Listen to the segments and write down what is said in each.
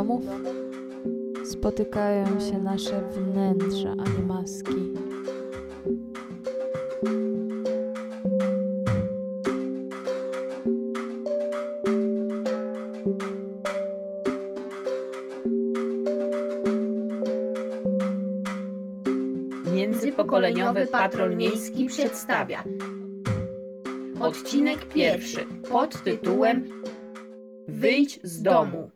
domów spotykają się nasze wnętrza, a nie maski. Międzypokoleniowy Patrol Miejski przedstawia odcinek pierwszy pod tytułem Wyjdź z domu.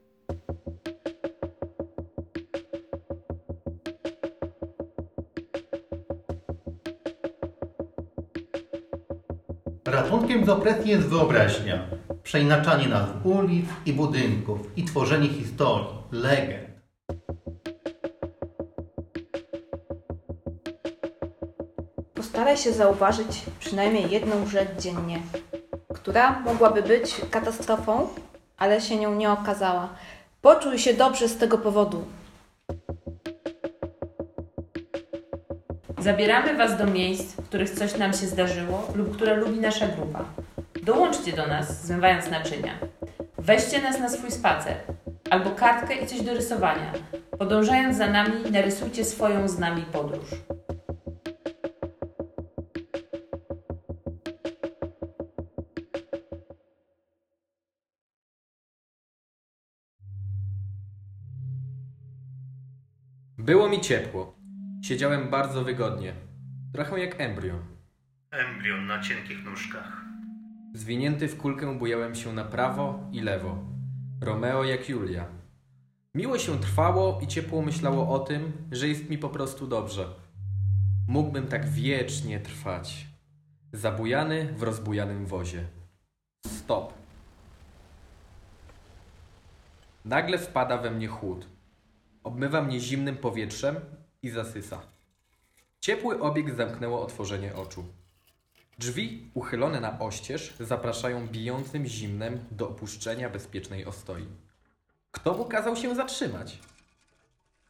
Ratunkiem z opresji jest wyobraźnia, przeinaczanie nazw ulic i budynków i tworzenie historii, legend. Postaraj się zauważyć przynajmniej jedną rzecz dziennie, która mogłaby być katastrofą, ale się nią nie okazała. Poczuj się dobrze z tego powodu. Zabieramy Was do miejsc, w których coś nam się zdarzyło lub które lubi nasza grupa. Dołączcie do nas, zmywając naczynia. Weźcie nas na swój spacer albo kartkę i coś do rysowania. Podążając za nami, narysujcie swoją z nami podróż. Było mi ciepło. Siedziałem bardzo wygodnie. Trochę jak embrion. Embrion na cienkich nóżkach. Zwinięty w kulkę bujałem się na prawo i lewo. Romeo jak Julia. Miło się trwało i ciepło myślało o tym, że jest mi po prostu dobrze. Mógłbym tak wiecznie trwać. Zabujany w rozbujanym wozie. Stop. Nagle wpada we mnie chłód. Obmywa mnie zimnym powietrzem i zasysa. Ciepły obieg zamknęło otworzenie oczu. Drzwi, uchylone na oścież, zapraszają bijącym zimnem do opuszczenia bezpiecznej ostoi. Kto mu kazał się zatrzymać?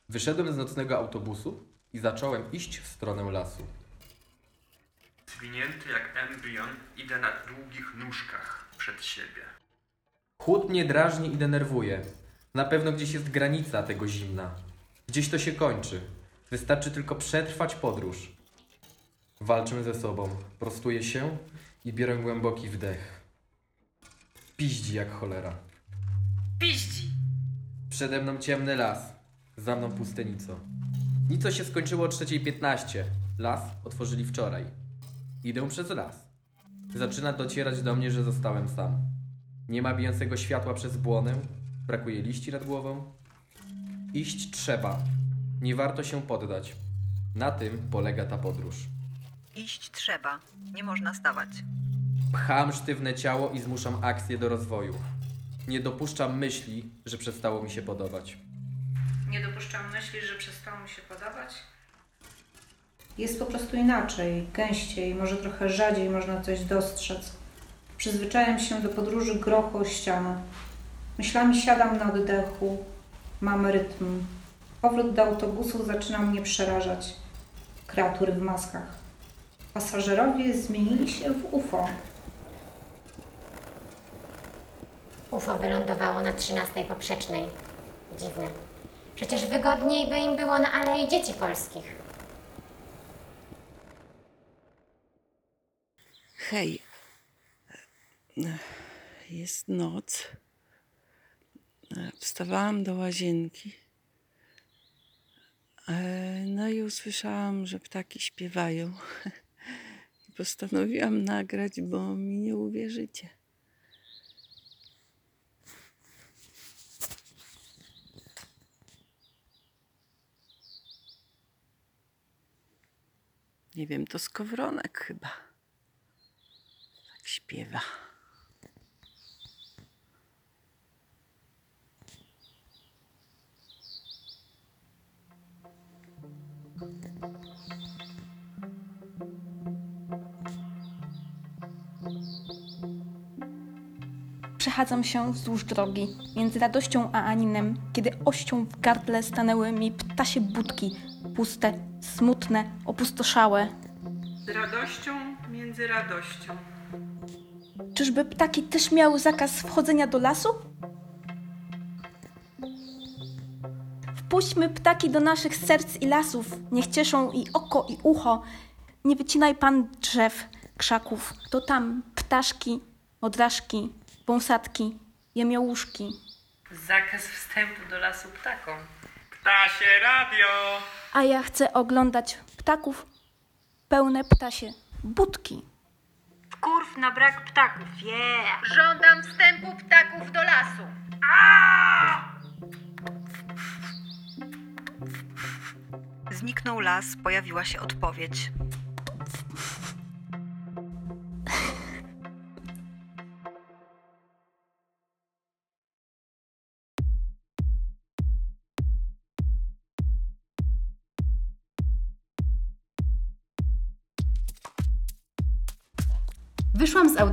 Wyszedłem z nocnego autobusu i zacząłem iść w stronę lasu. Zwinięty jak embrion, idę na długich nóżkach przed siebie. Chłód mnie drażni i denerwuje. Na pewno gdzieś jest granica tego zimna. Gdzieś to się kończy. Wystarczy tylko przetrwać podróż. Walczę ze sobą, prostuję się i biorę głęboki wdech. Piździ jak cholera. Piździ! Przede mną ciemny las, za mną pustenico. Nico się skończyło o 3.15. Las otworzyli wczoraj. Idę przez las. Zaczyna docierać do mnie, że zostałem sam. Nie ma bijącego światła przez błonę, brakuje liści nad głową. Iść trzeba. Nie warto się poddać. Na tym polega ta podróż. Iść trzeba, nie można stawać. Pcham sztywne ciało i zmuszam akcję do rozwoju. Nie dopuszczam myśli, że przestało mi się podobać. Nie dopuszczam myśli, że przestało mi się podobać. Jest po prostu inaczej, gęściej, może trochę rzadziej można coś dostrzec. Przyzwyczajam się do podróży grochu o ścianę. Myślami siadam na oddechu, mam rytm. Powrót do autobusów zaczyna mnie przerażać. Kreatury w maskach. Pasażerowie zmienili się w UFO. UFO wylądowało na 13 poprzecznej. Dziwne. Przecież wygodniej by im było na Alei Dzieci Polskich. Hej, jest noc. Wstawałam do łazienki. E, No i usłyszałam, że ptaki śpiewają. I postanowiłam nagrać, bo mi nie uwierzycie. Nie wiem, to skowronek chyba. Tak śpiewa. Przechadzam się wzdłuż drogi, między radością a aninem, kiedy ością w gardle stanęły mi ptasie budki, puste, smutne, opustoszałe. Z radością między radością. Czyżby ptaki też miały zakaz wchodzenia do lasu? Wpuśćmy ptaki do naszych serc i lasów, niech cieszą i oko, i ucho. Nie wycinaj pan drzew, krzaków, to tam ptaszki, odrażki, wąsatki, jemiołuszki. Zakaz wstępu do lasu ptakom. Ptasie radio! A ja chcę oglądać ptaków pełne ptasie budki. Kurw na brak ptaków, yeah! Żądam wstępu ptaków do lasu. Zniknął las, pojawiła się odpowiedź.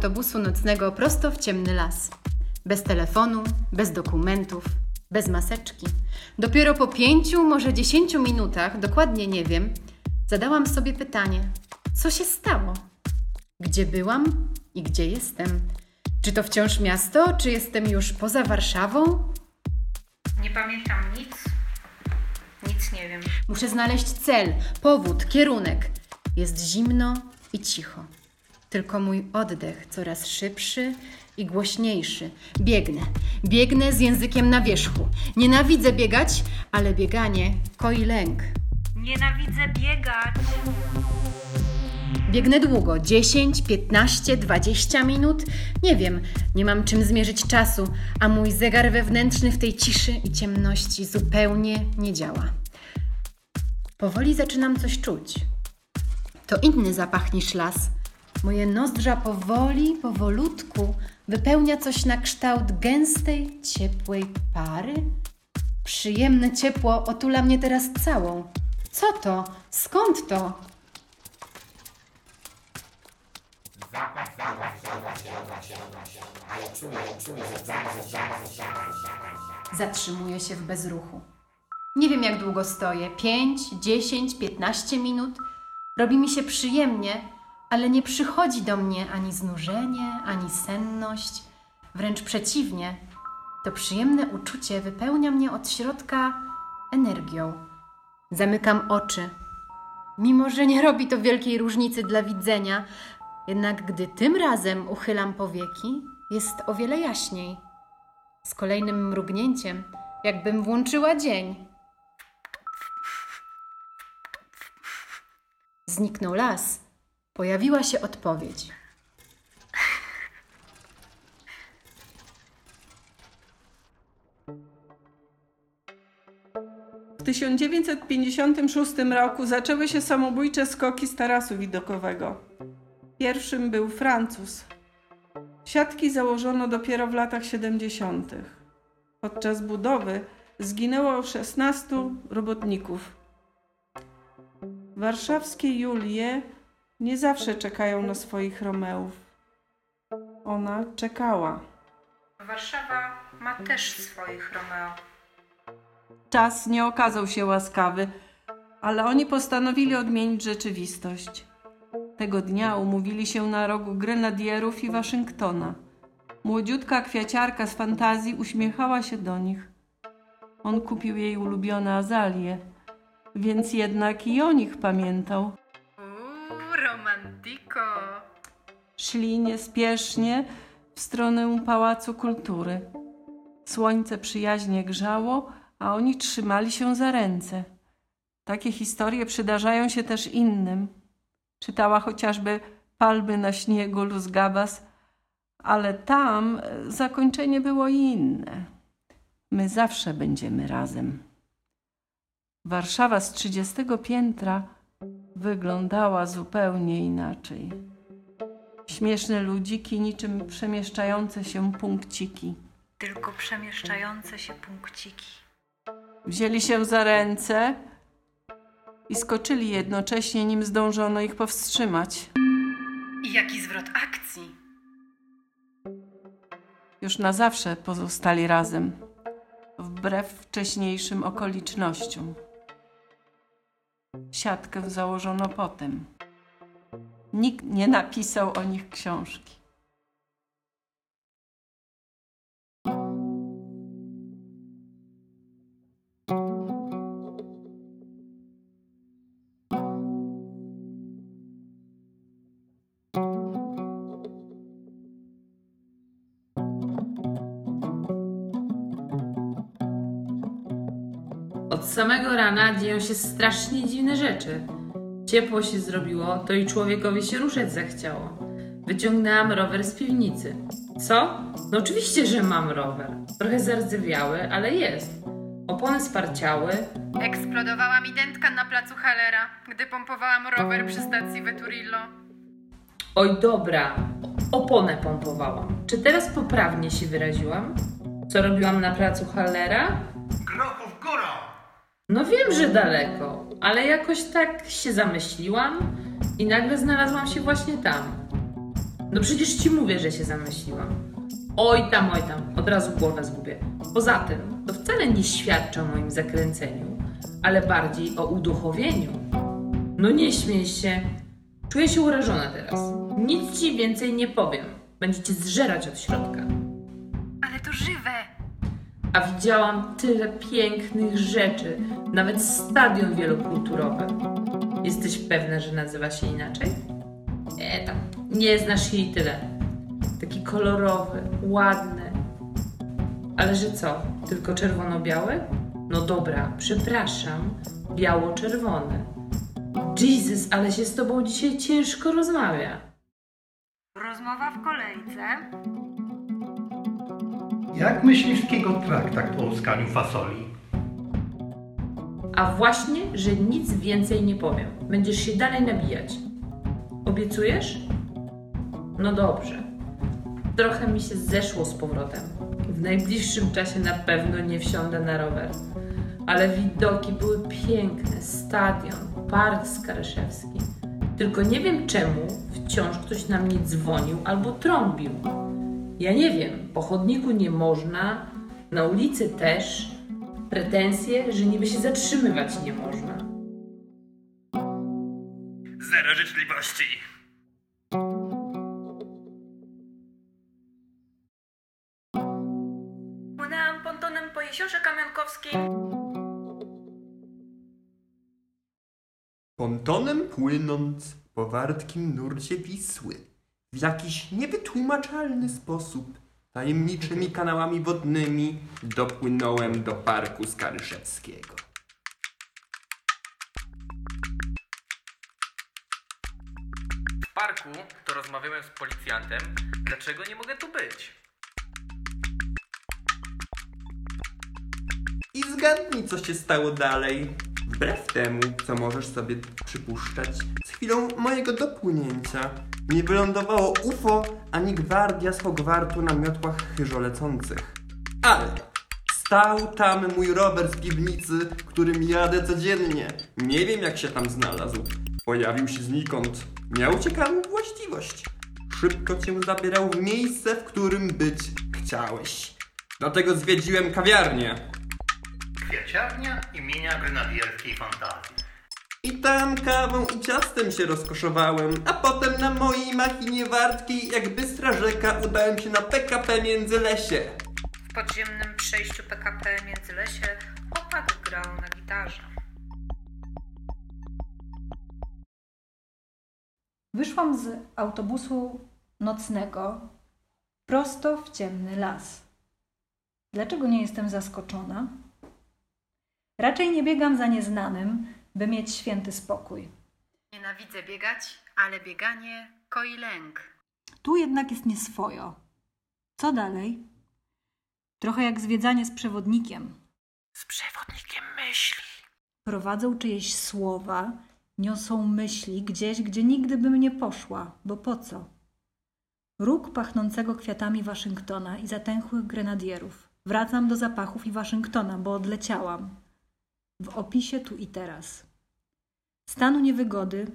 Autobusu nocnego prosto w ciemny las. Bez telefonu, bez dokumentów, bez maseczki. Dopiero po pięciu, może dziesięciu minutach, dokładnie nie wiem, zadałam sobie pytanie: co się stało? Gdzie byłam i gdzie jestem? Czy to wciąż miasto, czy jestem już poza Warszawą? Nie pamiętam nic. Nic nie wiem. Muszę znaleźć cel, powód, kierunek. Jest zimno i cicho. Tylko mój oddech coraz szybszy i głośniejszy. Biegnę, biegnę z językiem na wierzchu. Nienawidzę biegać, ale bieganie koi lęk. Nienawidzę biegać. Biegnę długo 10, 15, 20 minut. Nie wiem, nie mam czym zmierzyć czasu, a mój zegar wewnętrzny w tej ciszy i ciemności zupełnie nie działa. Powoli zaczynam coś czuć. To inny zapach niż las. Moje nozdrza powoli, powolutku wypełnia coś na kształt gęstej, ciepłej pary. Przyjemne ciepło otula mnie teraz całą. Co to? Skąd to? Zatrzymuję się w bezruchu. Nie wiem, jak długo stoję 5, 10, 15 minut. Robi mi się przyjemnie, ale nie przychodzi do mnie ani znużenie, ani senność. Wręcz przeciwnie, to przyjemne uczucie wypełnia mnie od środka energią. Zamykam oczy. Mimo, że nie robi to wielkiej różnicy dla widzenia, jednak gdy tym razem uchylam powieki, jest o wiele jaśniej. Z kolejnym mrugnięciem, jakbym włączyła dzień. Zniknął las. Pojawiła się odpowiedź. W 1956 roku zaczęły się samobójcze skoki z tarasu widokowego. Pierwszym był Francuz. Siatki założono dopiero w latach 70. Podczas budowy zginęło 16 robotników. Warszawskie Julie nie zawsze czekają na swoich Romeów. Ona czekała. Warszawa ma też swoich Romeo. Czas nie okazał się łaskawy, ale oni postanowili odmienić rzeczywistość. Tego dnia umówili się na rogu Grenadierów i Waszyngtona. Młodziutka kwiaciarka z fantazji uśmiechała się do nich. On kupił jej ulubione azalie, więc jednak i o nich pamiętał. Szli niespiesznie w stronę Pałacu Kultury. Słońce przyjaźnie grzało, a oni trzymali się za ręce. Takie historie przydarzają się też innym. Czytała chociażby Palmy na śniegu Luz Gabas, ale tam e, zakończenie było inne. My zawsze będziemy razem. Warszawa z 30 piętra wyglądała zupełnie inaczej. Śmieszne ludziki, niczym przemieszczające się punkciki. Tylko przemieszczające się punkciki. Wzięli się za ręce i skoczyli jednocześnie, nim zdążono ich powstrzymać. I jaki zwrot akcji? Już na zawsze pozostali razem, wbrew wcześniejszym okolicznościom. Siatkę założono potem. Nikt nie napisał o nich książki. Od samego rana dzieją się strasznie dziwne rzeczy. Ciepło się zrobiło, to i człowiekowi się ruszać zachciało. Wyciągnęłam rower z piwnicy. Co? No oczywiście, że mam rower. Trochę zardzewiały, ale jest. Opony sparciały. Eksplodowała mi dętka na placu Hallera, gdy pompowałam rower przy stacji Veturillo. Oj, dobra. Oponę pompowałam. Czy teraz poprawnie się wyraziłam? Co robiłam na placu Hallera? Grochów góra! No wiem, że daleko, ale jakoś tak się zamyśliłam i nagle znalazłam się właśnie tam. No przecież ci mówię, że się zamyśliłam. Oj tam, oj tam, od razu głowę zgubię. Poza tym, to wcale nie świadczy o moim zakręceniu, ale bardziej o uduchowieniu. No nie śmiej się. Czuję się urażona teraz. Nic ci więcej nie powiem. Będziecie zżerać od środka. Ale to żywe! A widziałam tyle pięknych rzeczy, nawet stadion wielokulturowy. Jesteś pewna, że nazywa się inaczej? E, tam, nie znasz jej tyle. Taki kolorowy, ładny. Ale że co, tylko czerwono-biały? No dobra, przepraszam, biało-czerwony. Jesus, ale się z tobą dzisiaj ciężko rozmawia. Rozmowa w kolejce. Jak myśliwskiego traktat o łuskaniu fasoli? A właśnie, że nic więcej nie powiem. Będziesz się dalej nabijać. Obiecujesz? No dobrze. Trochę mi się zeszło z powrotem. W najbliższym czasie na pewno nie wsiądę na rower. Ale widoki były piękne. Stadion, park Skaryszewski. Tylko nie wiem czemu wciąż ktoś na mnie dzwonił albo trąbił. Ja nie wiem, po chodniku nie można, na ulicy też. Pretensje, że niby się zatrzymywać nie można. Zero życzliwości. Płynęłam pontonem po jeziorze Kamionkowskiej. Pontonem płynąc po wartkim nurcie Wisły, w jakiś niewytłumaczalny sposób, tajemniczymi kanałami wodnymi dopłynąłem do parku Skaryszewskiego. W parku to rozmawiałem z policjantem, dlaczego nie mogę tu być. I zgadnij, co się stało dalej. Wbrew temu, co możesz sobie przypuszczać, chwilą mojego dopłynięcia nie wylądowało UFO ani gwardia z Hogwartu na miotłach chyżolecących. Ale stał tam mój rower z piwnicy, którym jadę codziennie. Nie wiem, jak się tam znalazł. Pojawił się znikąd. Miał ciekawą właściwość. Szybko cię zabierał w miejsce, w którym być chciałeś. Dlatego zwiedziłem kawiarnię. Kwiaciarnia imienia grenadierskiej fantazji. I tam kawą i ciastem się rozkoszowałem, a potem na mojej machinie wartkiej, jak bystra rzeka, udałem się na PKP Międzylesie. W podziemnym przejściu PKP Międzylesie chłopak grał na gitarze. Wyszłam z autobusu nocnego prosto w ciemny las. Dlaczego nie jestem zaskoczona? Raczej nie biegam za nieznanym, by mieć święty spokój. Nienawidzę biegać, ale bieganie koi lęk. Tu jednak jest nieswojo. Co dalej? Trochę jak zwiedzanie z przewodnikiem. Z przewodnikiem myśli. Prowadzą czyjeś słowa, niosą myśli gdzieś, gdzie nigdy bym nie poszła, bo po co? Róg pachnącego kwiatami Waszyngtona i zatęchłych grenadierów. Wracam do zapachów i Waszyngtona, bo odleciałam. W opisie tu i teraz. Stanu niewygody,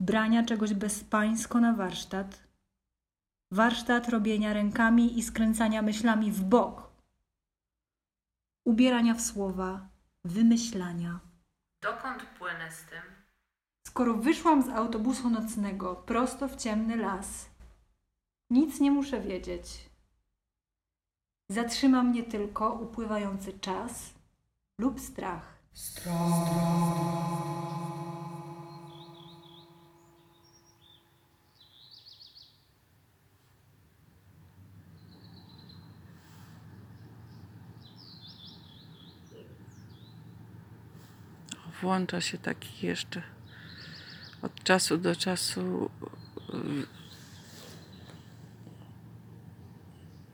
brania czegoś bezpańsko na warsztat, warsztat robienia rękami i skręcania myślami w bok, ubierania w słowa, wymyślania. Dokąd płynę z tym? Skoro wyszłam z autobusu nocnego prosto w ciemny las, nic nie muszę wiedzieć. Zatrzyma mnie tylko upływający czas lub strach. włącza się taki jeszcze od czasu do czasu y,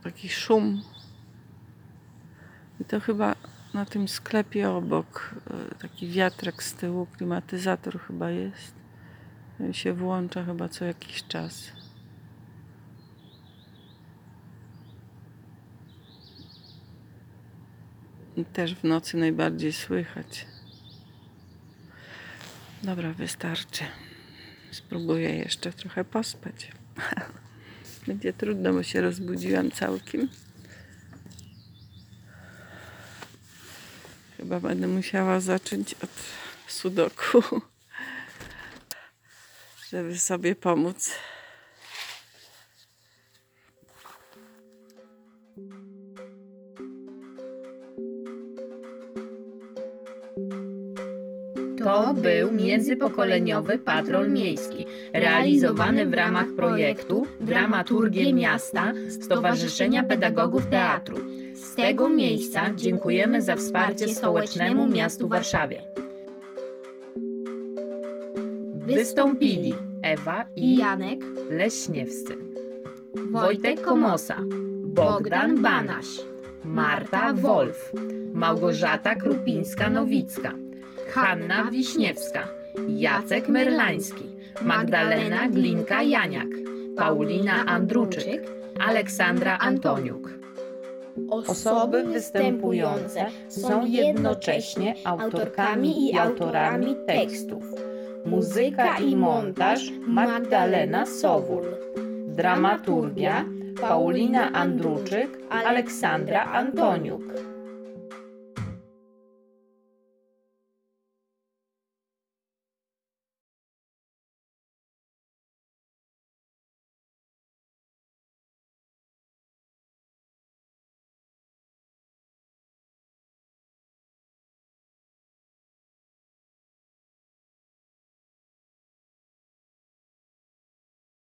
taki szum. I to chyba na tym sklepie obok y, taki wiatrak z tyłu, klimatyzator chyba jest. I się włącza chyba co jakiś czas. I też w nocy najbardziej słychać. Dobra, wystarczy. Spróbuję jeszcze trochę pospać. Będzie trudno, bo się rozbudziłam całkiem. Chyba będę musiała zacząć od sudoku, żeby sobie pomóc. To był międzypokoleniowy patrol miejski, realizowany w ramach projektu Dramaturgie Miasta Stowarzyszenia Pedagogów Teatru. Z tego miejsca dziękujemy za wsparcie Stołecznemu Miastu Warszawie. Wystąpili Ewa i Janek, Leśniewscy, Wojtek Komosa, Bogdan Banaś, Marta Wolf, Małgorzata Krupińska-Nowicka, Hanna Wiśniewska, Jacek Merlański, Magdalena Glinka-Janiak, Paulina Andruczyk, Aleksandra Antoniuk. Osoby występujące są jednocześnie autorkami i autorami tekstów. Muzyka i montaż Magdalena Sowul. Dramaturgia Paulina Andruczyk, Aleksandra Antoniuk.